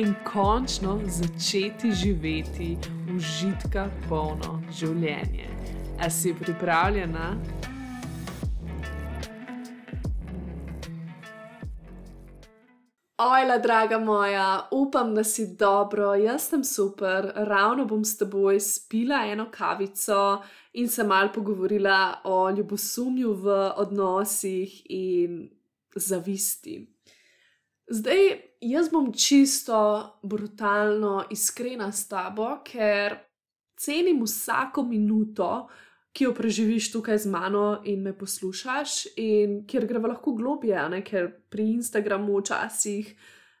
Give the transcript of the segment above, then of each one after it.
in končno začeti živeti užitka polno življenje. A si pripravljena? Ojla, draga moja, upam, da si dobro, jaz sem super, ravno bom s teboj spila eno kavico in se mal pogovorila o ljubosumju v odnosih in zavisti. Zdaj, jaz bom čisto brutalno iskrena s tabo, ker cenim vsako minuto, ki jo preživiš tukaj z mano in me poslušaš, in kjer greva lahko globje, ne? ker pri Instagramu včasih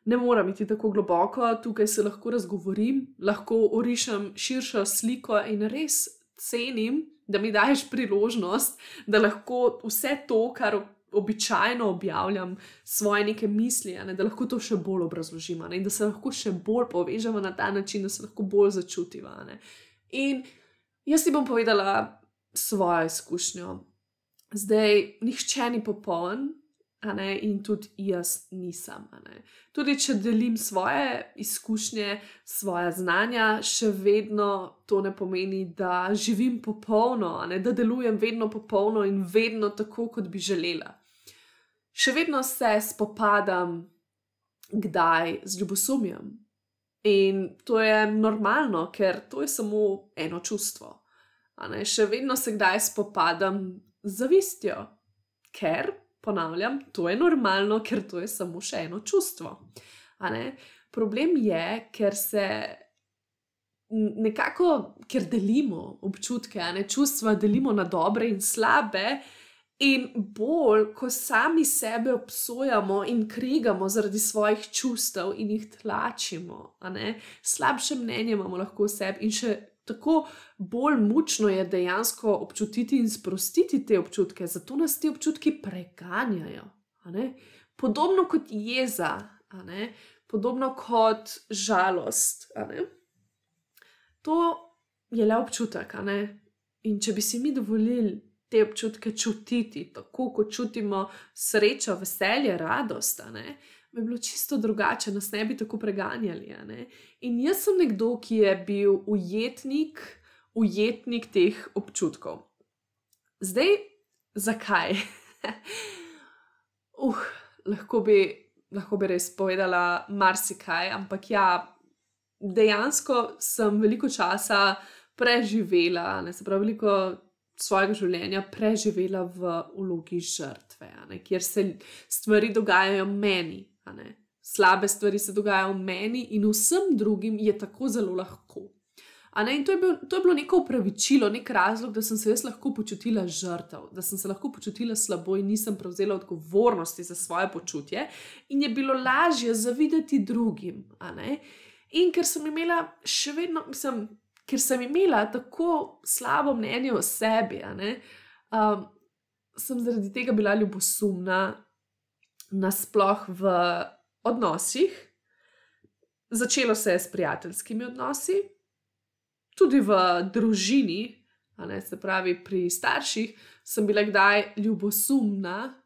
ne morem iti tako globoko, tukaj se lahko razgovorim, lahko orišem širšo sliko in res cenim, da mi daješ priložnost, da lahko vse to, kar običajno objavljam svoje neke misli, ne, da lahko to še bolj obrazložim in da se lahko še bolj povežemo na ta način, da se lahko bolj začutiva. Ne. In jaz ti bom povedala svojo izkušnjo. Zdaj, nihče ni popoln, ne, in tudi jaz nisem. Tudi če delim svoje izkušnje, svoje znanja, še vedno to ne pomeni, da živim popolno, ne, da delujem vedno popolno in vedno tako, kot bi želela še vedno se spopadam, kdaj z ljubosumjem. In to je normalno, ker to je samo eno čustvo. Še vedno se kdaj spopadam z zavistjo, ker, ponavljam, to je normalno, ker to je samo še eno čustvo. Problem je, ker se nekako, ker delimo občutke, ne čustva delimo na dobre in slabe, In bolj, ko sami sebe obsojamo in krigamo zaradi svojih čustev in jih tlačimo, slabše mnenje imamo lahko o sebi, in še tako bolj mučno je dejansko občutiti in sprostiti te občutke, zato nas ti občutki preganjajo. Podobno kot jeza, podobno kot žalost. To je le občutek. In če bi si mi dovolili te občutke čutiti, tako kot čutimo srečo, veselje, radost. Bi bilo čisto drugače, nas ne bi tako preganjali. In jaz sem nekdo, ki je bil ujetnik, ujetnik teh občutkov. Zdaj, zakaj? uh, lahko, bi, lahko bi res povedala marsikaj, ampak ja, dejansko sem veliko časa preživela, ne se pravi, veliko svojega življenja preživela v vlogi žrtve, kjer se stvari dogajajo meni, slabe stvari se dogajajo meni in vsem drugim je tako zelo lahko. In to je, bil, to je bilo neko upravičilo, nek razlog, da sem se jaz lahko počutila žrtev, da sem se lahko počutila slabo in nisem prevzela odgovornosti za svoje počutje, in je bilo lažje zavideti drugim. In ker sem imela še vedno, mislim, ker sem imela tako slabo mnenje o sebi, um, sem zaradi tega bila ljubosumna, nasplošno v odnosih. Začelo se je s prijateljskimi odnosi, tudi v družini, ne, se pravi pri starših, sem bila kdaj ljubosumna,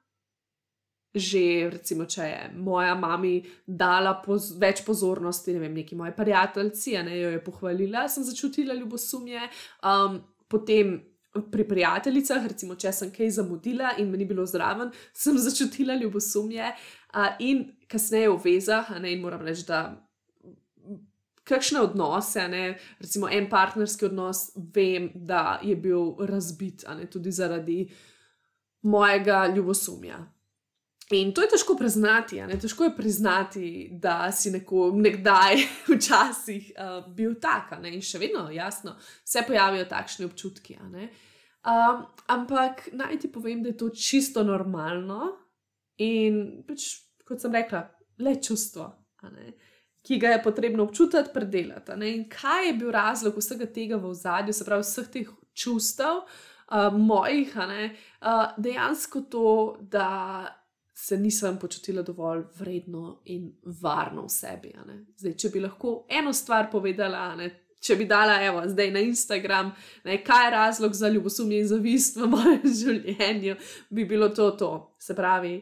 že, recimo, če je moja mama dala poz več pozornosti, ne vem, neki moji prijateljici, ne jo je pohvalila, sem začutila ljubosumje. Um, potem pri prijateljicah, recimo, če sem kaj zamudila in me ni bilo zraven, sem začutila ljubosumje. Uh, in kasneje v vezah, ne in moram reči, da. Kakšne odnose, ne, recimo en partnerski odnos, vem, da je bil razbit, ne, tudi zaradi mojega ljubosumja. In to je težko priznati. Težko je priznati, da si neko, nekdaj, včasih uh, bil tak, in še vedno, jasno, se pojavijo takšni občutki. Um, ampak naj ti povem, da je to čisto normalno in, pač, kot sem rekla, le čustvo. ki ga je potrebno občutiti, predelati. Ne? In kaj je bil razlog vsega tega v zadju, se pravi, vseh teh čustev, uh, mojih, uh, dejansko to, da se nisem počutila dovolj vredno in varno v sebi. Zdaj, če bi lahko eno stvar povedala, ne? če bi dala, evo, zdaj na Instagram, ne, kaj je razlog za ljubosumje in zavist v mojem življenju, bi bilo to to. Se pravi,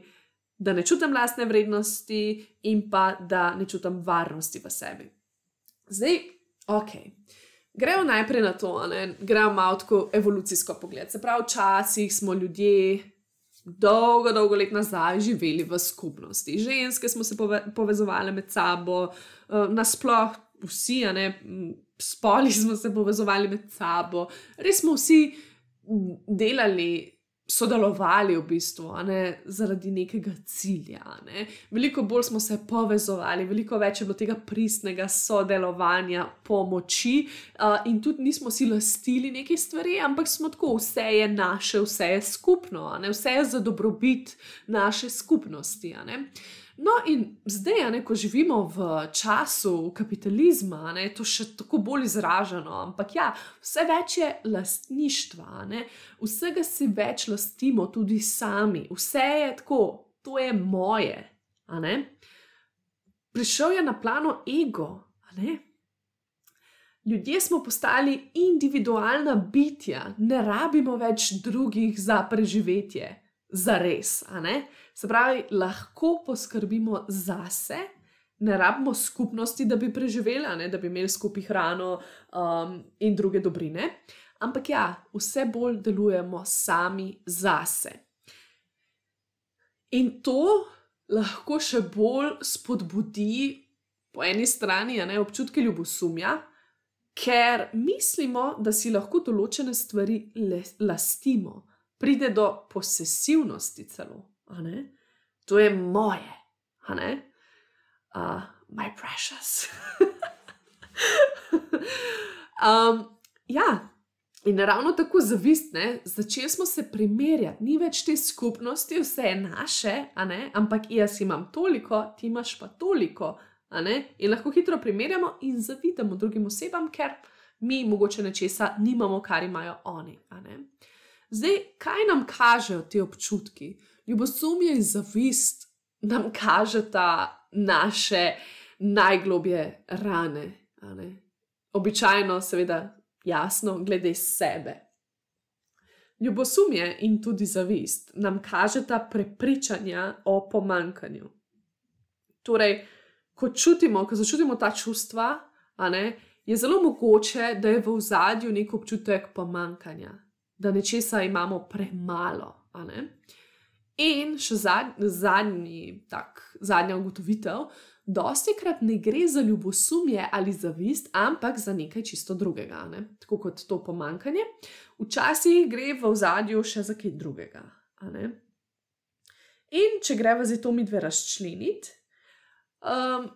da ne čutim lastne vrednosti in pa da ne čutim varnosti v sebi. Zdaj, ok. Gremo najprej na to, da gremo malo tako evolucijsko pogled. Se pravi, včasih smo ljudje dolgo, dolgo let nazaj živeli v skupnosti. Ženske smo se pove povezovali med sabo, uh, nasploh vsi, ne, spoli smo se povezovali med sabo, res smo vsi delali, sodelovali v bistvu, ne, zaradi nekega cilja. Ne. Veliko bolj smo se povezovali, veliko več je bilo tega pristnega sodelovanja, pomoči, uh, in tudi nismo si lastili nekaj stvari, ampak smo tako, vse je naše, vse je skupno, ne, vse je za dobrobit naše skupnosti. No, in zdaj, ne, ko živimo v času kapitalizma, ne, to še tako bolj izraženo, ampak ja, vse več je lastništva, ne, vsega si več lastimo tudi sami, vse je tako, to je moje. Prišel je na plano ego. Ljudje smo postali individualna bitja, ne rabimo več drugih za preživetje, za res. Se pravi, lahko poskrbimo zase, ne rabimo skupnosti, da bi preživeli, ne, da bi imeli skupaj hrano um, in druge dobrine. Ampak ja, vse bolj delujemo sami zase. In to lahko še bolj spodbudi, po eni strani, ne, občutke ljubosumja, ker mislimo, da si lahko določene stvari lastimo, pride do posesivnosti celo to je moje, uh, my precious. um, ja, in ravno tako zavistne, začeli smo se primerjati, ni več te skupnosti, vse je naše, ampak jaz imam toliko, ti imaš pa toliko. In lahko hitro primerjamo in zavidamo drugim osebam, ker mi mogoče nečesa nimamo, kar imajo oni. Zdaj, kaj nam kažejo ti občutki? Ljubosumje in zavist nam kažeta naše najglobje rane. Običajno, seveda, jasno, glede sebe. Ljubosumje in tudi zavist nam kažeta prepričanja o pomankanju. Torej, ko čutimo, ko začutimo ta čustva, ne, je zelo mogoče, da je v ozadju nek občutek pomankanja, da nečesa imamo premalo. In še zadnji, tak, zadnja ugotovitev, dosti krat ne gre za ljubosumje ali zavist, ampak za nekaj čisto drugega, ne? tako kot to pomankanje. Včasih gre v ozadju še za kaj drugega. In če greva zdaj to mi dve razčleniti, um,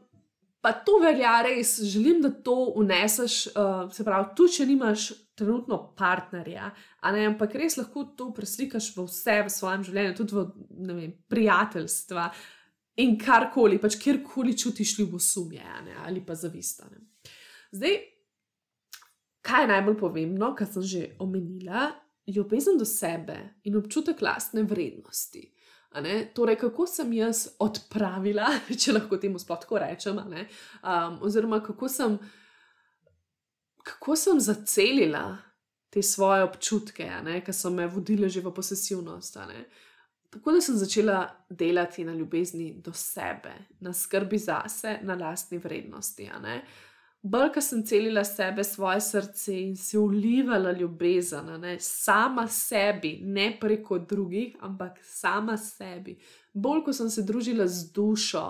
pa to velja res, želim, da to uneseš, uh, se pravi, tudi če nimaš trenutno partnerja, ne, ampak res lahko to preslikaš v vse v svojem življenju, tudi v vem, prijateljstva in karkoli, pač kjerkoli čutiš ljubosumje ali pa zavistane. Zdaj, kaj je najbolj pomembno, kar sem že omenila, ljubezen do sebe in občutek lastne vrednosti. Torej, kako sem jaz odpravila, če lahko temu sploh tako rečem, um, oziroma kako sem kako sem zacelila te svoje občutke, ki so me vodile že v posesivnost. Tako da sem začela delati na ljubezni do sebe, na skrbi zase, na lastni vrednosti. Bolj, ko sem celila sebe, svoje srce in se ulivala ljubezen, ne? sama sebi, ne preko drugih, ampak sama sebi. Bolj, ko sem se družila z dušo,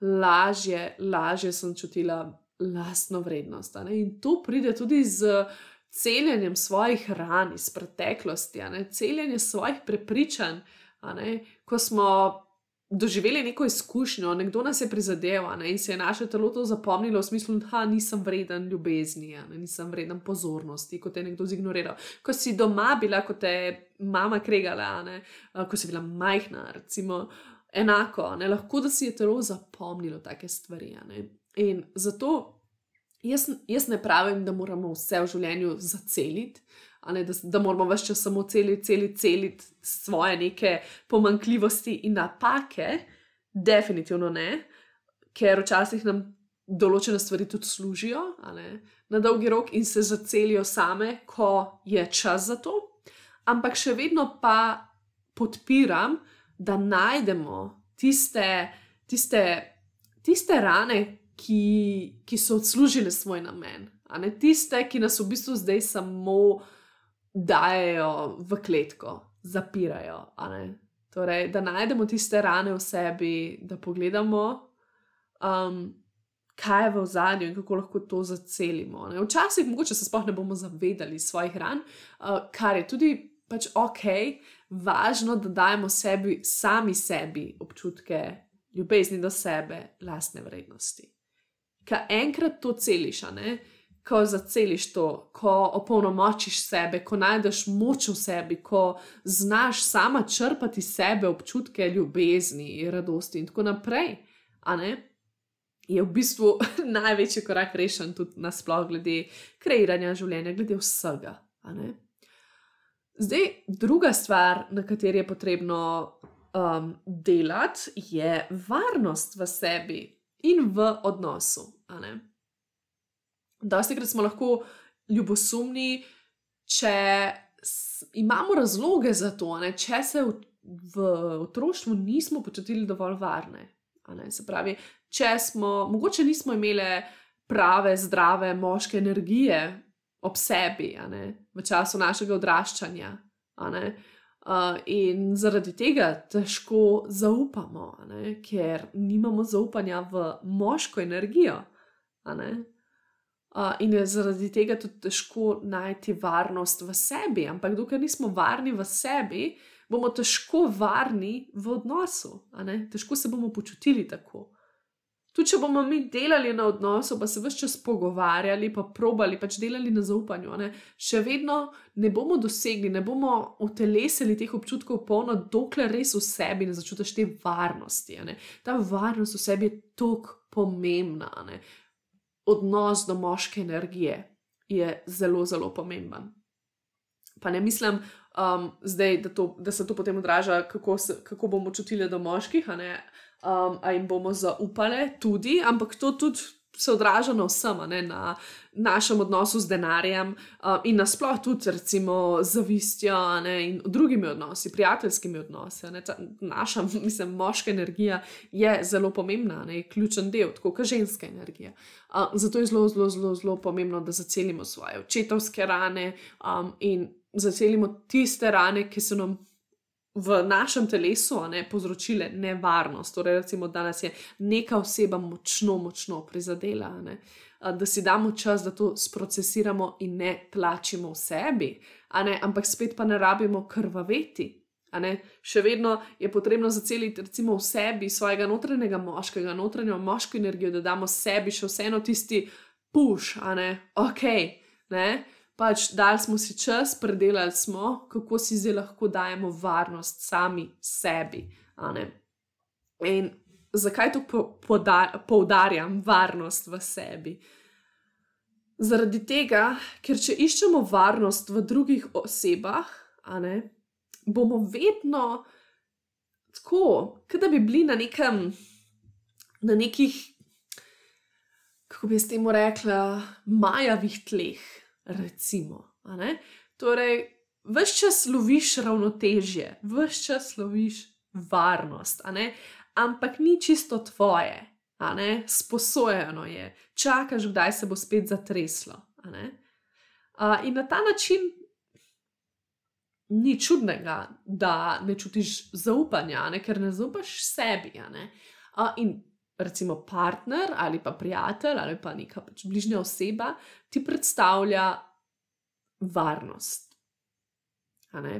lažje, lažje sem čutila lastno vrednost. In to pride tudi z celjenjem svojih ran iz preteklosti, celjenjem svojih prepričanj. Ko smo doživeli neko izkušnjo, nekdo nas je prizadeval in se je naše telo to zapomnilo v smislu, da nisem vreden ljubezni, nisem vreden pozornosti, kot je nekdo zignoriral. Ko si doma bila, kot je mama kregala, ko si bila majhna, recimo enako, ne? lahko da si je telo zapomnilo take stvari. In zato jaz, jaz ne pravim, da moramo vse v življenju zaceliti. Ne, da, da moramo vse čas samo celiti, celiti, celiti svoje neke pomankljivosti in napake, definitivno ne, ker včasih nam določene stvari tudi služijo na dolgi rok in se zacelijo same, ko je čas za to. Ampak še vedno pa podpiram, da najdemo tiste, tiste, tiste rane, ki, ki so odslužile svoj namen. Ne tiste, ki nas v bistvu zdaj samo dajo v kletko, zapirajo. Torej, da najdemo tiste rane v sebi, da pogledamo, um, kaj je v zadju in kako lahko to zacelimo. Ne? Včasih mogoče se sploh ne bomo zavedali svojih ran, uh, kar je tudi pač ok, važno, da dajemo sebi, sami sebi občutke ljubezni do sebe, lastne vrednosti. Kaj enkrat to celiš, ne? Ko zaceliš to, ko opolnomočiš sebe, ko najdeš moč v sebi, ko znaš sama črpati sebe občutke ljubezni, radosti in tako naprej je v bistvu največji korak rešen tudi nasplošno, glede kreiranja življenja, glede vsega. Zdaj, druga stvar, na kateri je potrebno um, delati, je varnost v sebi in v odnosu. Dosti krat smo lahko ljubosumni, če imamo razloge za to, ne? če se v, v otroštvu nismo počutili dovolj varne. Se pravi, če smo, mogoče nismo imeli prave, zdrave moške energije ob sebi, v času našega odraščanja. Uh, in zaradi tega težko zaupamo, ker nimamo zaupanja v moško energijo. Uh, in je zaradi tega tudi težko najti varnost v sebi. Ampak dokler nismo varni v sebi, bomo težko varni v odnosu. Težko se bomo počutili tako. Tudi če bomo mi delali na odnosu, pa se vse čas pogovarjali, pa probali, pač delali na zaupanju, ne? še vedno ne bomo dosegli, ne bomo utelesili teh občutkov polno, dokler res v sebi ne začutiš te varnosti. Ne? Ta varnost v sebi je tako pomembna. Ne? Odnos do moške energije je zelo, zelo pomemben. Pa ne mislim, um, zdaj, da, to, da se to potem odraža, kako, se, kako bomo čutili do moških, um, a jim bomo zaupali tudi, ampak to tudi se odraža na vsem, ne, na našem odnosu z denarjem um, in nasplošno tudi, recimo, zavistjo ne, in drugimi odnosi, prijateljskimi odnosi. Ne, ta, naša, mislim, moška energija je zelo pomembna, ne, ključen del, tako kot ženska energija. Um, zato je zelo, zelo, zelo, zelo pomembno, da zacelimo svoje očetovske rane um, in zacelimo tiste rane, ki so nam v našem telesu ne, povzročile nevarnost. Torej, recimo, da nas je neka oseba močno, močno prizadela. Ne, da si damo čas, da to sprocesiramo in ne tlačimo v sebi, ne, ampak spet pa ne rabimo krvaveti. Še vedno je potrebno zaceliti recimo, v sebi svojega notranjega moškega, notranjo moško energijo, da damo sebi še vseeno tisti puš, a ne, ok. Ne? Pač dali smo si čas, predelali smo, kako si zdaj lahko dajemo varnost sami sebi. In zakaj to poudarjam, varnost v sebi? Zaradi tega, ker če iščemo varnost v drugih osebah, ne, bomo vedno tako, kot da bi bili na nekem, na nekih, kako bi s tem rekla, majavih tleh recimo. Torej, vse čas loviš ravnotežje, vse čas loviš varnost, ampak ni čisto tvoje, sposojeno je, čakaš, kdaj se bo spet zatreslo. In na ta način ni čudnega, da ne čutiš zaupanja, ne? ker ne zaupaš sebi. Ne? In recimo partner ali pa prijatelj ali pa neka pač bližnja oseba ti predstavlja varnost.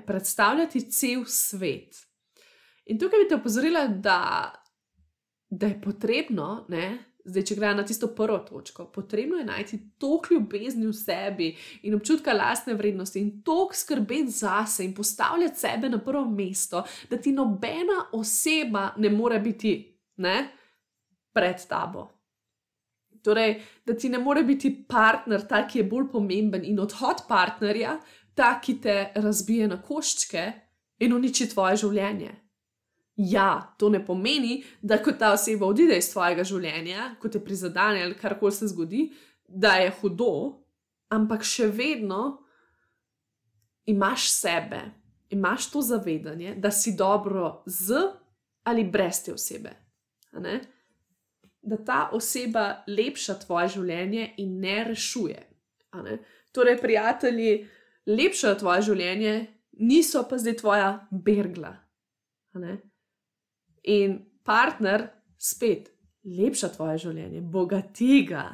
Predstavlja ti cel svet. In tukaj bi te opozorila, da, da je potrebno ne, Zdaj, če gre na tisto prvo točko, potrebno je najti toliko ljubezni v sebi in občutka lastne vrednosti in toliko skrbeti zase in postavljati sebe na prvo mesto, da ti nobena oseba ne more biti ne, pred tabo. Torej, da ti ne more biti partner, ta, ki je bolj pomemben in odhod partnerja, ta, ki te razbije na koščke in uniči tvoje življenje. Ja, to ne pomeni, da ko ta oseba odide iz tvojega življenja, ko te prizadene ali karkoli se zgodi, da je hudo, ampak še vedno imaš sebe, imaš to zavedanje, da si dobro z ali brez te osebe. Da ta oseba lepša tvoje življenje in ne rešuje. Ne? Torej, prijatelji lepšajo tvoje življenje, niso pa zdaj tvoja bergla. In partner spet lepša tvoje življenje, bogati ga,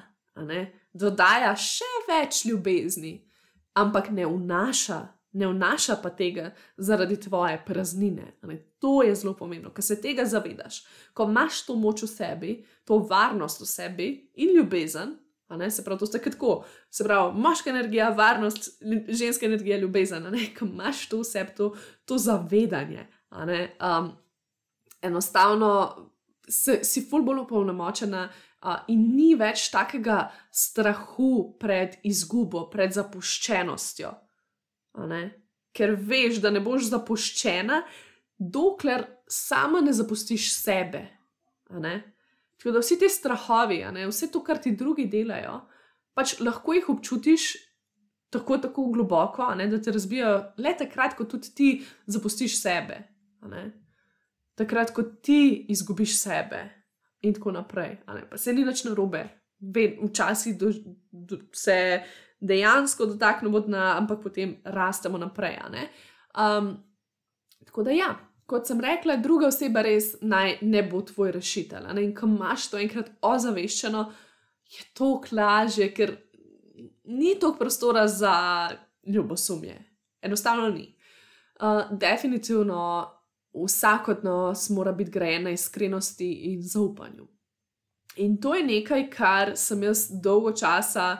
dodaja še več ljubezni, ampak ne vnaša, ne vnaša pa tega zaradi tvoje praznine. To je zelo pomembno, ker se tega zavedaš. Ko imaš to moč v sebi, to varnost v sebi in ljubezen. Se pravi, to sta tako. Se pravi, moška energija, varnost, ženska energija, ljubezen. Ko imaš to vse, to, to zavedanje. Um, enostavno se, si ful bolj opolnomočena uh, in ni več takega strahu pred izgubo, pred zapuščenostjo. Ker veš, da ne boš zapuščena, dokler sama ne zapustiš sebe. Tako da vsi ti strahovi, vse to, kar ti drugi delajo, pač lahko jih občutiš. Tako, tako globoko, da te razbijajo, le takrat, ko tudi ti zapustiš sebe takrat, ko ti izgubiš sebe in tako naprej. Pa se ni več na robe, včasih do, do, se dejansko dotaknemo dna, ampak potem rastemo naprej. Um, tako da ja. Kot sem rekla, druga oseba res naj ne bo tvoj rešitelj. In ko imaš to enkrat ozaveščeno, je to klaže, ker ni toliko prostora za ljubosumje. Enostavno ni. Uh, definitivno vsak od nas mora biti grajen na iskrenosti in zaupanju. In to je nekaj, kar sem jaz dolgo časa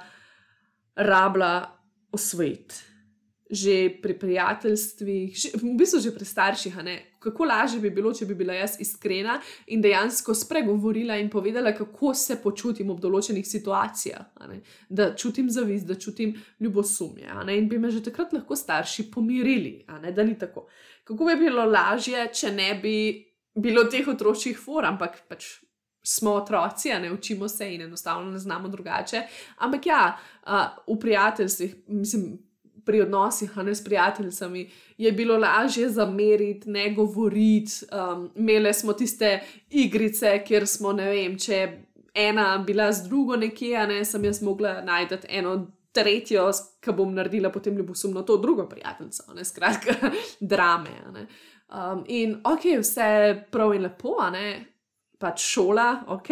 rabila osvojiti. Že pri prijateljstvih, že, v bistvu že pri starših, kako lažje bi bilo, če bi bila jaz iskrena in dejansko spregovorila in povedala, kako se počutim v določenih situacijah. Da čutim zavist, da čutim ljubosumje. In bi me že takrat lahko starši pomirili, da ni tako kako bi bilo lažje, če ne bi bilo teh otroških for, ampak pač smo otroci, a ne učimo se in enostavno ne znamo drugače. Ampak ja, v prijateljstvih, mislim. Pri odnosih, a ne s prijateljicami, je bilo lažje zameriti, ne govoriti. Um, imeli smo tiste igrice, kjer smo, ne vem, če ena bila z drugo nekje, ne sem jaz mogla najti eno tretjo, ki bom naredila potem ljubosumno to drugo prijateljico, ne skratka, drame. Ne. Um, in ok, vse prav in lepo, ne. Pač šola, ok.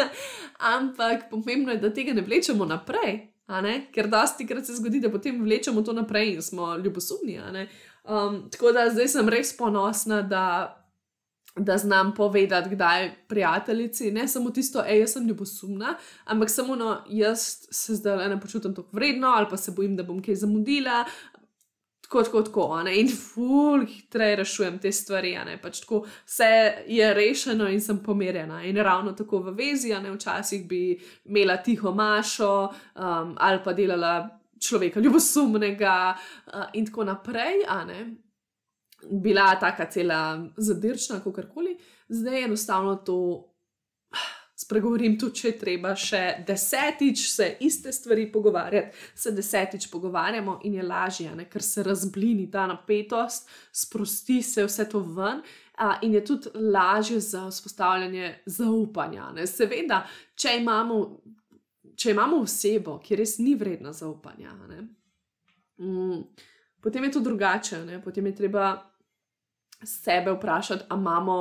Ampak pomembno je, da tega ne vlečemo naprej, ker dosti krat se zgodi, da potem vlečemo to naprej in smo ljubosumni. Um, tako da zdaj sem res ponosna, da da znam povedati, kdaj prijateljici, ne samo tisto, hej, jaz sem ljubosumna, ampak samo no, jaz se zdaj ne počutim tako vredno ali pa se bojim, da bom kaj zamudila. Tako, tako, tako, ne? in ful, hitreje rešujem te stvari. Pač tako, vse je rešeno in sem pomirjena. In ravno tako v vezi, ne včasih bi imela tiho mašo um, ali pa delala človeka ljubosumnega uh, in tako naprej bila taka cela zadirčna, kako koli, zdaj enostavno to spregovorim tudi, če treba še desetič se iste stvari pogovarjati, se desetič pogovarjamo in je lažje, ne? ker se razblini ta napetost, sprosti se vse to ven. A, in je tudi lažje za vzpostavljanje zaupanja. Ne? Seveda, če imamo, če imamo osebo, ki res ni vredna zaupanja, mm, potem je to drugače. Ne? Potem je treba sebe vprašati, ali imamo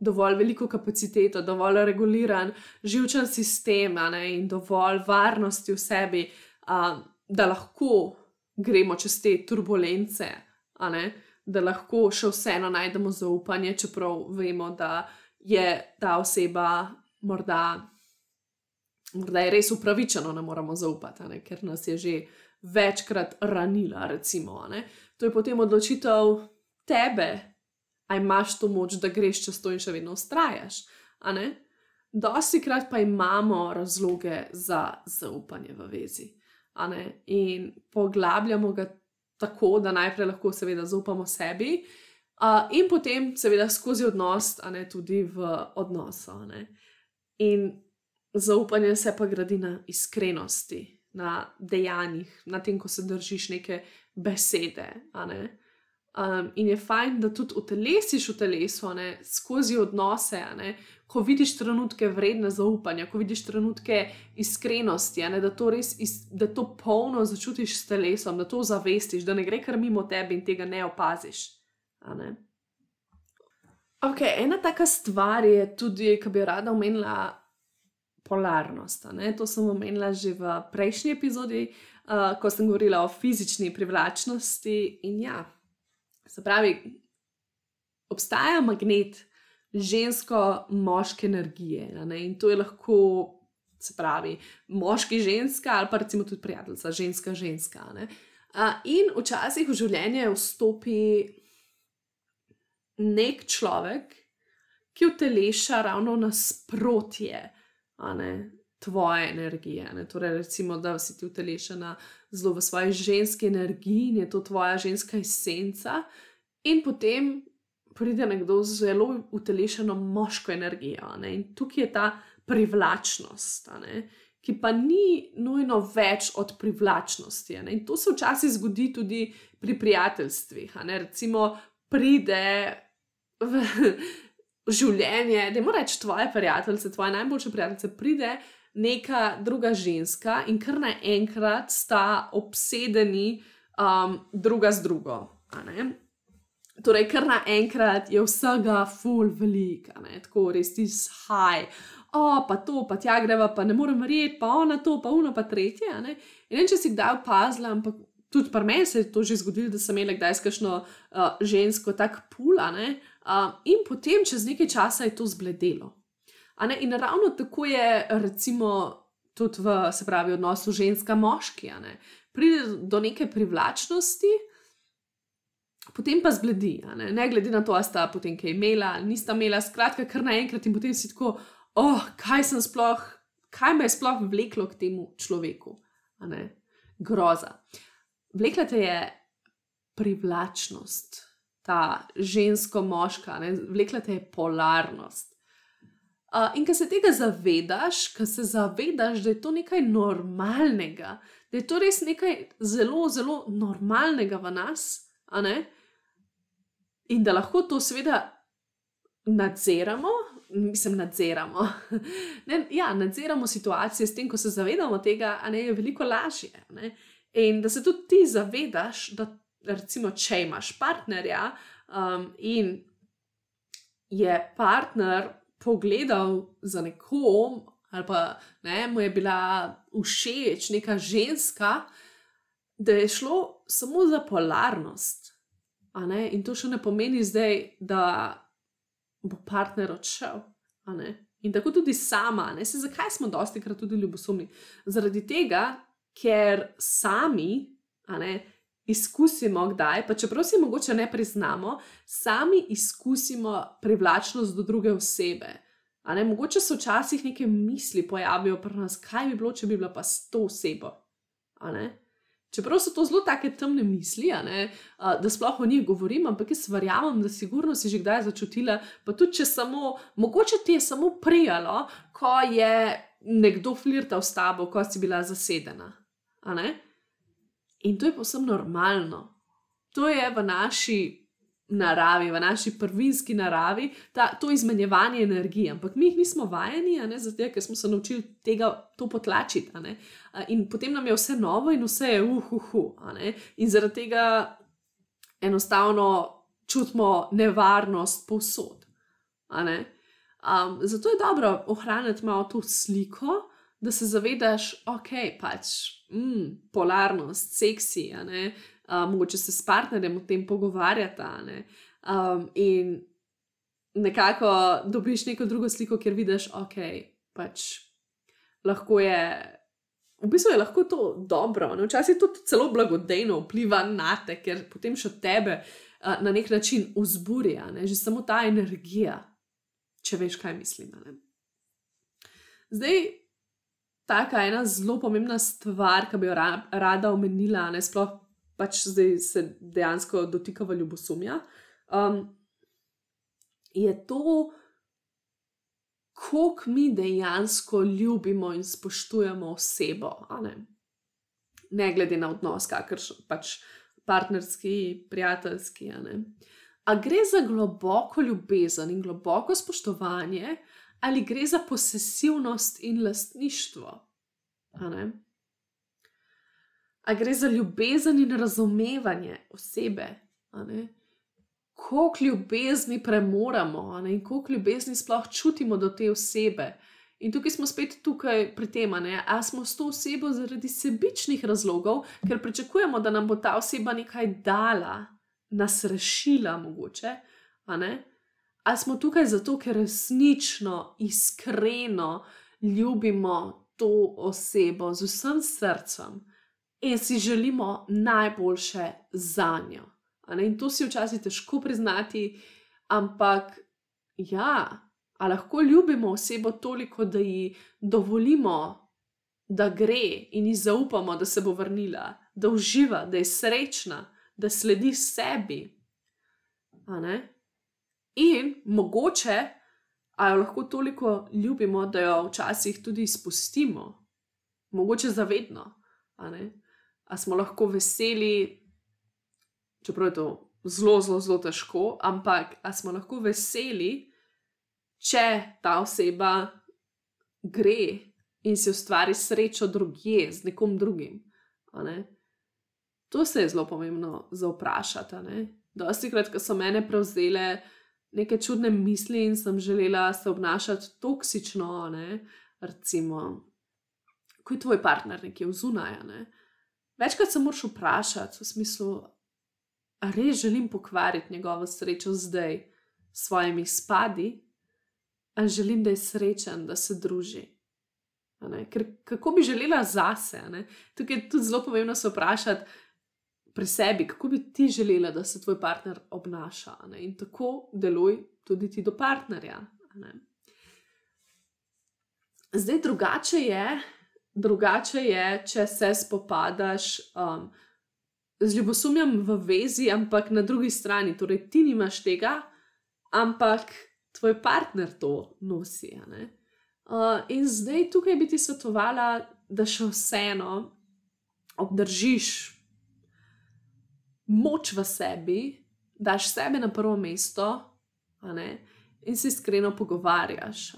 dovolj veliko kapaciteto, dovolj reguliran živčen sistem ne, in dovolj varnosti v sebi, a, da lahko gremo čez te turbulence, da lahko še vseeno najdemo zaupanje, čeprav vemo, da je ta oseba morda morda je res upravičeno, ne moramo zaupati, ne? ker nas je že večkrat ranila. Recimo, to je potem odločitev tebe, aj imaš to moč, da greš čez to in še vedno ustrajaš. Dosti krat pa imamo razloge za zaupanje v vezi. In poglabljamo ga tako, da najprej lahko seveda zaupamo sebi, uh, in potem seveda skozi odnos, a ne tudi v odnosu. In zaupanje se pa gradi na iskrenosti, na dejanjih, na tem, ko se držiš neke besede. Ne? Um, in je fajn, da tudi utelesiš v telesu, ne, skozi odnose, ne, ko vidiš trenutke vredne zaupanja, ko vidiš trenutke iskrenosti, ne, da to res iz, da to polno začutiš s telesom, da to zavestiš, da ne gre kar mimo tebe in tega ne opaziš. Ne. Ok, ena taka stvar je tudi, ki bi jo rada omenila, polarnost. To sem omenila že v prejšnji epizodi, uh, ko sem govorila o fizični privlačnosti in ja. Se pravi, obstaja magnet žensko-moške energije in to je lahko, se pravi, moški ženska ali pa recimo tudi prijateljica, ženska ženska. In včasih v življenje vstopi nek človek, ki uteleša ravno nasprotje tvoje energije. Ne? Torej, recimo, da si ti utelešena zelo v svoji ženski energiji in je to tvoja ženska esenca, in potem pride nekdo z zelo utelešeno moško energijo. Ne? In tukaj je ta privlačnost, ki pa ni nujno več od privlačnosti. Ne? In to se včasih zgodi tudi pri prijateljstvih. Recimo, pride. Življenje, da mora reči tvoje prijateljice, tvoje najboljše prijateljice, pride neka druga ženska in kar naenkrat sta obsedeni um, druga z drugo. Torej, kar naenkrat je vsega full velik, tako res ti shaj. O, pa to, pa tja greva, pa ne morem verjeti, pa ona to, pa uno, pa tretje. Ne? In ne, če si kdaj opazila, ampak tudi pri meni se je to že zgodilo, da sem imela kdaj skašno uh, žensko tako pula, uh, in potem čez nekaj časa je to zbledelo. In ravno tako je, recimo, tudi v se pravi, odnosu ženska-moški. Pride do neke privlačnosti, potem pa zbledi. Ne? ne glede na to, ali sta potem kaj imela ali nista imela, skratka, kar naenkrat in potem si tako, oh, kaj sem sploh, kaj me je sploh vleklo k temu človeku. Groza. Vlekla te je privlačnost, ta žensko-moška, vlekla te je polarnost. Uh, in ko se tega zavedaš, ko se zavedaš, da je to nekaj normalnega, da je to res nekaj zelo, zelo normalnega v nas, in da lahko to seveda nadziramo, mislim, nadziramo. ne, ja, nadziramo situacije s tem, ko se zavedamo tega, a ne je veliko lažje. Ne? In da se tudi ti zavedaš, da recimo, če imaš partnerja um, in je partner pogledal za nekom, ali pa ne, mu je bila všeč neka ženska, da je šlo samo za polarnost. In to še ne pomeni zdaj, da bo partner odšel. In tako tudi sama, ne se zakaj smo dosti krat tudi ljubosumni. Zaradi tega, ker sami, ne, izkusimo kdaj, pa čeprav si mogoče ne priznamo, sami izkusimo privlačnost do druge osebe. Ne, mogoče se včasih neke misli pojavijo pri nas, kaj bi bilo, če bi bila pa s to osebo. Čeprav so to zelo take temne misli, ne, da sploh o njih govorim, ampak jaz verjamem, da sigurno si že kdaj začutila, pa tudi če samo, mogoče ti je samo prijalo, ko je nekdo flirtal s tabo, ko si bila zasedena. In to je povsem normalno. To je v naši naravi, v naši prvinski naravi, ta, to izmenjevanje energije. Ampak mi jih nismo vajeni, ne, zato, ker smo se naučili tega to potlačiti. In potem nam je vse novo in vse je uhuhu. In zaradi tega enostavno čutimo nevarnost povsod. Um, zato je dobro ohraniti malo to sliko da se zavedaš, ok, pač mm, polarnost, seksi, uh, mogoče se s partnerjem o tem pogovarjata. Um, in nekako dobiš neko drugo sliko, kjer vidiš, ok, pač lahko je. V bistvu je lahko to dobro, ne? včasih to celo blagodejno vpliva na te, ker potem še tebe uh, na nek način vzburja, ne? že samo ta energija, če veš, kaj mislim. Ne? Zdaj, taka ena zelo pomembna stvar, ki bi jo ra rada omenila, ne sploh pač zdaj se dejansko dotikava ljubosumja, um, je to, koliko mi dejansko ljubimo in spoštujemo osebo. Ne? ne glede na odnos, kakršen pač partnerski, prijateljski. A gre za globoko ljubezen in globoko spoštovanje, ali gre za posesivnost in lastništvo? A, a gre za ljubezen in razumevanje osebe? Koliko ljubezni premoramo in koliko ljubezni sploh čutimo do te osebe? In tukaj smo spet tukaj pri tem, ali smo s to osebo zaradi sebičnih razlogov, ker pričakujemo, da nam bo ta oseba nekaj dala, nas rešila, mogoče, ali smo tukaj zato, ker resnično, iskreno ljubimo to osebo z vsem srcem in si želimo najboljše za njo. In to si včasih težko priznati, ampak ja. A lahko ljubimo osebo toliko, da ji dovolimo, da gre in ji zaupamo, da se bo vrnila, da uživa, da je srečna, da sledi sebi. In mogoče, a jo lahko toliko ljubimo, da jo včasih tudi izpustimo, mogoče zavedno. A, a smo lahko veseli, čeprav je to zelo, zelo, zelo težko, ampak a smo lahko veseli, če ta oseba gre in si ustvari srečo drugje z nekom drugim. Ne? To se je zelo pomembno za vprašati. Dosti krat, ko so mene prevzele neke čudne misli in sem želela se obnašati toksično, ne? recimo, ko je tvoj partner nekje v zunaj. Ne? Večkrat se moraš vprašati v smislu, ali res želim pokvariti njegovo srečo zdaj s svojimi spadi, ali želim, da je srečen, da se druži. Ker kako bi želela zase? Tukaj je tudi zelo pomembno se vprašati pri sebi, kako bi ti želela, da se tvoj partner obnaša. In tako deluj tudi ti do partnerja. Zdaj drugače je, drugače je, če se spopadaš um, z ljubosumjem v vezi, ampak na drugi strani, torej ti nimaš tega, ampak tvoj partner to nosi. Uh, in zdaj tukaj bi ti svetovala, da še vseeno obdržiš moč v sebi, daš sebe na prvo mesto in se iskreno pogovarjaš.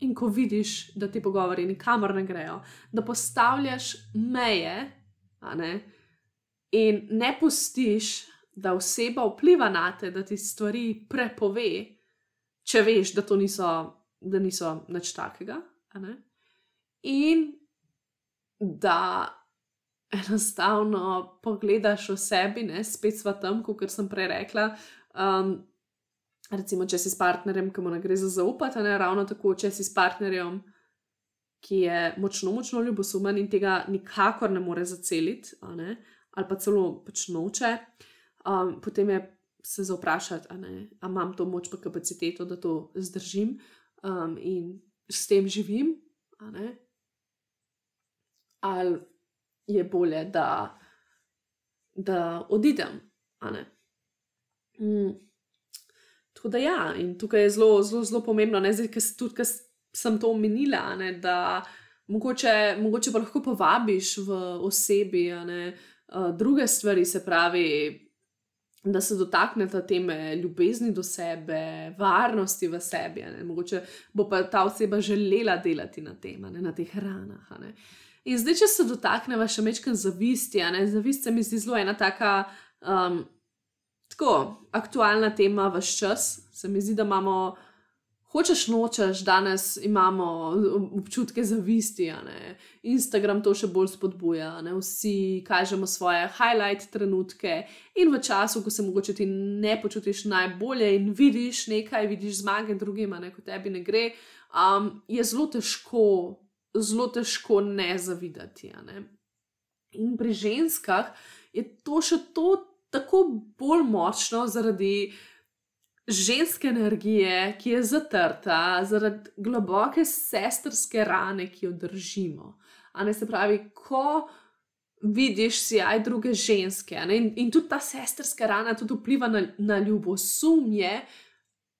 In ko vidiš, da ti pogovori nikamor ne grejo, da postavljaš meje ne? in ne pustiš, da oseba vpliva na te, da ti stvari prepove, če veš, da to niso, da niso nič takega. In da enostavno pogledaš o sebi, ne, spet sva tam, kot sem prej rekla. Um, recimo, če si s partnerjem, ki mu ne gre za zaupati, ne ravno tako, če si s partnerjem, ki je močno, močno ljubosumen in tega nikakor ne more zaceliti, ali pa celo pač noče, um, potem je se zaprašati, ali imam to moč, pa kapaciteto, da to zdržim um, in s tem živim. Ali je bolje, da, da odidem. Mm. Tako da ja, in tukaj je zelo, zelo, zelo pomembno, ne zdaj, ker tudi, ker sem to omenila, ne, da mogoče, mogoče pa lahko povabiš v osebi, ne, uh, druge stvari, se pravi, da se dotaknete teme ljubezni do sebe, varnosti v sebi. Ne? Mogoče bo pa ta oseba želela delati na tem, ne? na teh ranah. In zdaj, če se dotaknemo še mečkam zavisti, zavist se mi zdi zelo ena taka. Um, Tako aktualna tema v vse čas, se mi zdi, da imamo hočeš nočeš, danes imamo občutke zavisti. Instagram to še bolj spodbuja, ne? vsi kažemo svoje highlight trenutke in v času, ko se mogoče ti ne počutiš najbolje in vidiš nekaj, vidiš zmage drugim, ne kot tebi ne gre, um, je zelo težko zelo težko ne zavidati. Ne? In pri ženskah je to še to tako bolj močno zaradi ženske energije, ki je zatrta, zaradi globoke sestrske rane, ki jo držimo. Se pravi, ko vidiš sijaj druge ženske in, in tudi ta sestrska rana tudi vpliva na, na ljubosumje,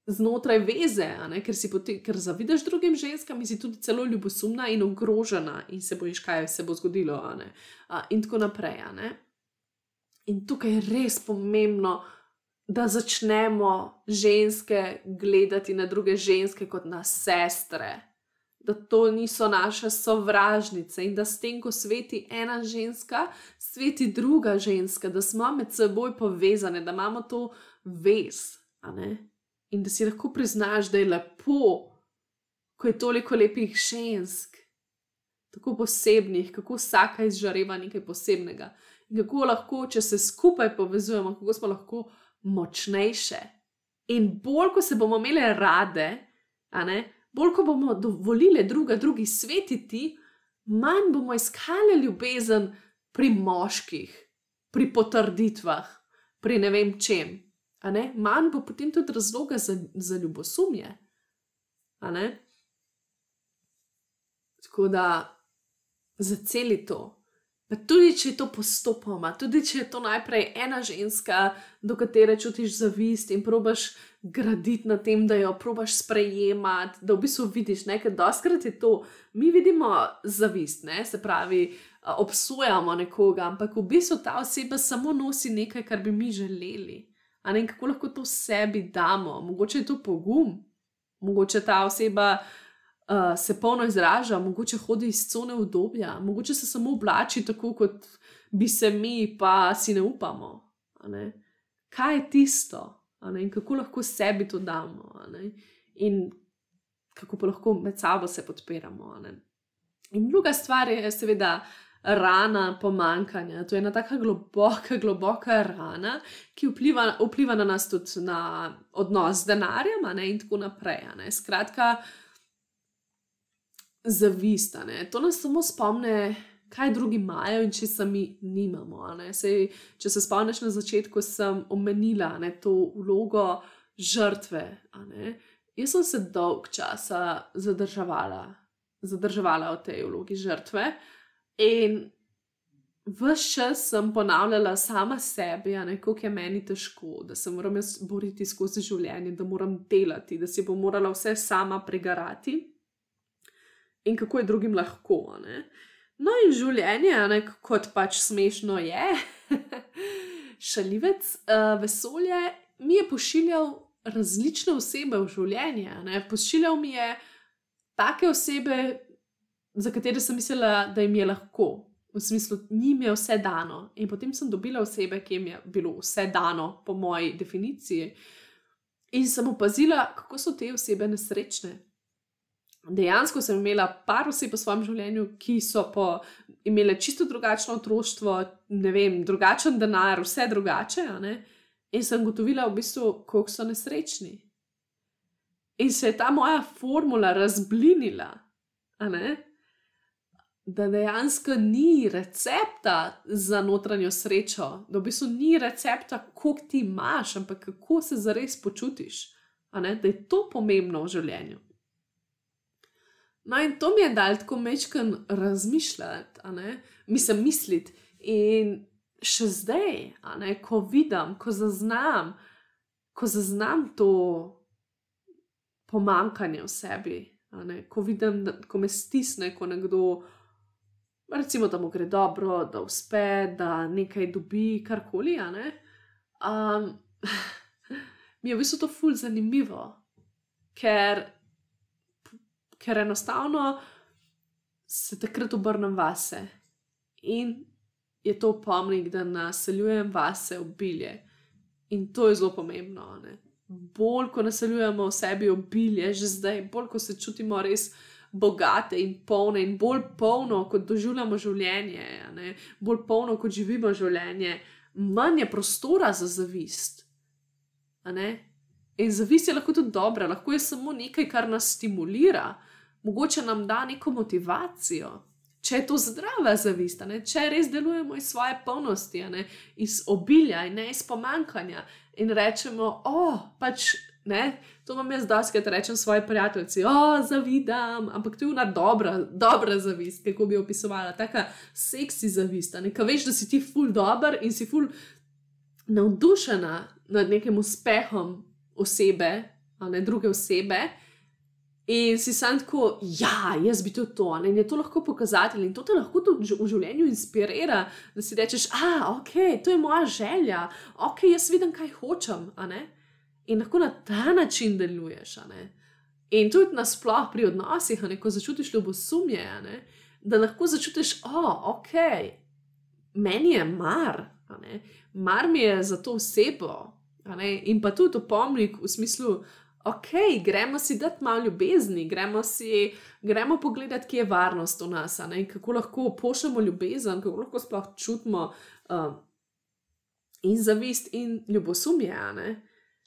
znotraj veze, ker, poti, ker zavidaš drugim ženskam si tudi zelo ljubosumna in ogrožena in se bojiš, kaj se bo zgodilo. A, in tako naprej. In tukaj je res pomembno, da začnemo ženske gledati na druge ženske kot na sestre. Da to niso naše sovražnice in da s tem, ko sveti ena ženska, sveti druga ženska, da smo med seboj povezane, da imamo to vez in da si lahko priznaš, da je lepo, ko je toliko lepih žensk, tako posebnih, kako vsaka izžareva nekaj posebnega. In kako lahko, če se skupaj povezujemo, kako smo lahko močnejše. In bolj, ko se bomo imeli rade, ne, bolj, ko bomo dovolili druga drugi svetiti, manj bomo iskali ljubezen pri moških, pri potrditvah, pri ne vem čem manj bo potem tudi razloga za, za ljubosumje. Tako da za celi to. Pa tudi če je to postopoma, tudi če je to najprej ena ženska, do katere čutiš zavist in probaš graditi na tem, da jo probaš sprejemati, da v bistvu vidiš nekaj, doskrat je to, mi vidimo zavist, ne? se pravi, obsojamo nekoga, ampak v bistvu ta oseba samo nosi nekaj, kar bi mi želeli ne, kako lahko to sebi damo, mogoče je to pogum, mogoče ta oseba uh, se polno izraža, mogoče hodi iz cone obdobja, mogoče se samo oblači tako, kot bi se mi, pa si ne upamo. Ne. Kaj je tisto, in kako lahko sebi to damo, in kako pa lahko med sabo se podpiramo. In druga stvar je, seveda, rana pomankanja. To je ena tako globoka, globoka rana, ki vpliva, vpliva na nas tudi na odnos z denarjem ne, in tako naprej. Ne. Skratka, zavistane. To nas samo spomne. Kaj drugi imajo in če sami nimamo. Sej, če se spomniš na začetku, sem omenila ne, to vlogo žrtve. Jaz sem se dolg časa zadrževala, zadrževala v tej vlogi žrtve, uh, In vse čas sem ponavljala sama sebi, kako je meni težko, da se moram jaz boriti skozi življenje, da moram delati, da si bom morala vse sama pregarati in kako je drugim lahko. Ne? No, in življenje, ne, kot pač smešno je, šalivec, uh, vesolje mi je pošiljal različne osebe v življenje. Ne? Pošiljal mi je take osebe, za katere sem mislila, da jim je lahko, v smislu, njim je vse dano. In potem sem dobila osebe, ki jim je bilo vse dano, po moji definiciji. In sem opazila, kako so te osebe nesrečne. Dejansko sem imela par oseb v svojem življenju, ki so po, imele čisto drugačno otroštvo, ne vem, drugačen denar, vse drugače. In sem gotovila, v bistvu, koliko so nesrečni. In se je ta moja formula razblinila da dejansko ni recepta za notranjo srečo, da v bistvu ni recepta, koliko ti imaš, ampak kako se zares počutiš, da je to pomembno v življenju. No, in to mi je dal tako mečken razmišljati, mislim, misliti. In še zdaj, ko vidim, ko zaznam, ko zaznam to pomankanje v sebi, ko vidim, da, ko me stisne, ko nekdo recimo, da mu gre dobro, da uspe, da nekaj dobi, karkoli. Um, mi je v bistvu to fulj zanimivo, ker, ker enostavno se takrat obrnem vase in je to pomnik, da naseljujem vase obilje. In to je zelo pomembno. Ne? Bolj, ko naseljujemo v sebi obilje, že zdaj, bolj, ko se čutimo res bogate in polne, in bolj polno, kot doživljamo življenje, bolj polno, kot živimo življenje, manj je prostora za zavist. In zavist je lahko tudi dobra, lahko je samo nekaj, kar nas stimulira, mogoče nam da neko motivacijo. Če je to zdrava zavist, ne? če res delujemo iz svoje polnosti, ne? iz obilja in ne iz pomankanja, in rečemo, o, oh, pač ne, to imam jaz dosti, da rečem svoje prijateljice, o, zavidam, ampak to je ena dobra, dobra zavist, kako bi opisovala, tako seksi zavist, ne, kaj veš, da si ti ful dobr in si ful navdušena nad nekim uspehom osebe, a ne druge osebe. In si sam tako, ja, jaz bi tudi to, ne? in je to lahko pokazatelj, in to te lahko tudi v življenju inspirira, da si rečeš, ah, ok, to je moja želja, ok, jaz vidim, kaj hočem. In lahko na ta način deluješ. In tudi nasplošno pri odnosih, ne? ko začutiš ljubosumje, da lahko začutiš, oh, ok, meni je mar, mar mi je za to osebo. In pa tudi opomnik v smislu, ok, gremo si dati malo ljubezni, gremo si, gremo pogledati, kje je varnost v nas, kako lahko pošljemo ljubezen, kako lahko sploh čutimo uh, in zavist in ljubosumje.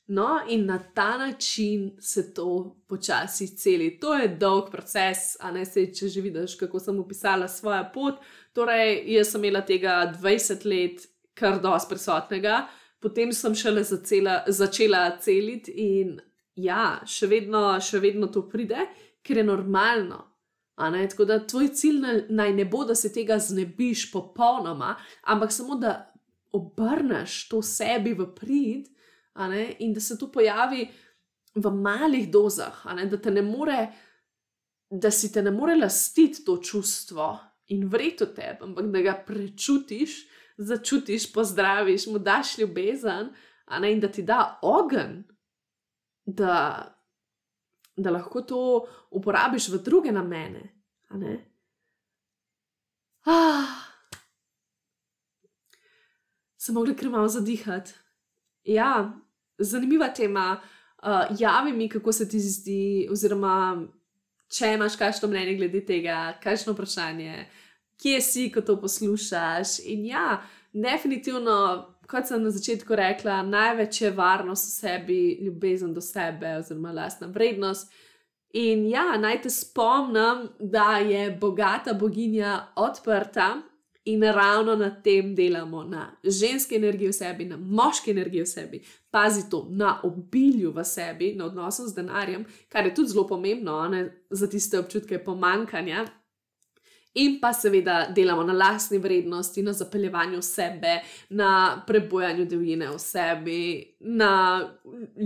No, in na ta način se to počasi celi. To je dolg proces, a ne se, če že vidiš, kako sem opisala svojo pot. Torej, jaz sem imela tega 20 let, kar dosti prisotnega, potem sem šele zacela, začela celiti in ja, še vedno, še vedno to pride, ker je normalno. Tako da tvoj cilj naj ne bo, da se tega znebiš popolnoma, ampak samo da obrneš to sebi v prid in da se to pojavi v malih dozah, da, more, da si te ne more lastiti to čustvo in vreti v tebi, ampak da ga prečutiš, začutiš, pozdraviš, mu daš ljubezen in da ti da ogen da, da lahko to uporabiš v druge namene. Ah. Sem mogla krmavo zadihati. Ja, zanimiva tema. Uh, javi mi, kako se ti zdi, oziroma če imaš kakšno mnenje glede tega, kakšno vprašanje, kje si, ko to poslušaš. In ja, definitivno kot sem na začetku rekla, največ je varnost v sebi, ljubezen do sebe, oziroma lastna vrednost. In ja, naj te spomnim, da je bogata boginja odprta in ravno na tem delamo, na ženski energiji v sebi, na moški energiji v sebi. Pazi to, na obilju v sebi, na odnosu z denarjem, kar je tudi zelo pomembno ne, za tiste občutke pomankanja, in pa seveda delamo na lastni vrednosti, na zapeljevanju sebe, na prebojanju divjine v sebi, na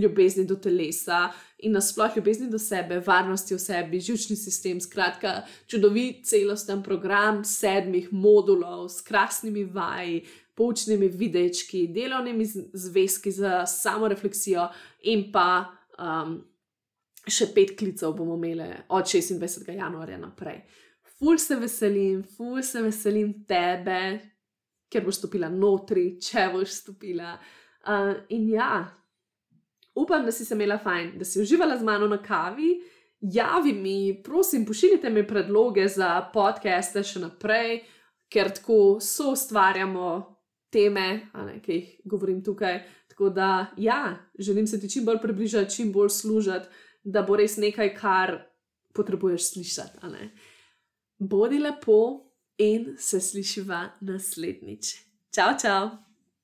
ljubezni do telesa in nasplošno ljubezni do sebe, varnosti v sebi, žilčni sistem. Skratka, čudovit celosten program sedmih modulov s krasnimi vaji. Poučnimi videčki, delovnimi zvezki za samo refleksijo, in pa um, še pet klicev bomo imeli od 26. januarja naprej ful se veselim, ful se veselim tebe, ker boš stopila notri, če boš stopila. Uh, in ja, upam, da si se imela fajn, da si uživala z mano na kavi. Javi mi, prosim, pošiljite mi predloge za podcaste še naprej, ker tako so ustvarjamo teme, ne, ki jih govorim tukaj. Tako da, ja, želim se ti čim bolj približati, čim bolj služiti, da bo res nekaj, kar potrebuješ slišati bodi lepo in se slišiva naslednjič. Čau, čau!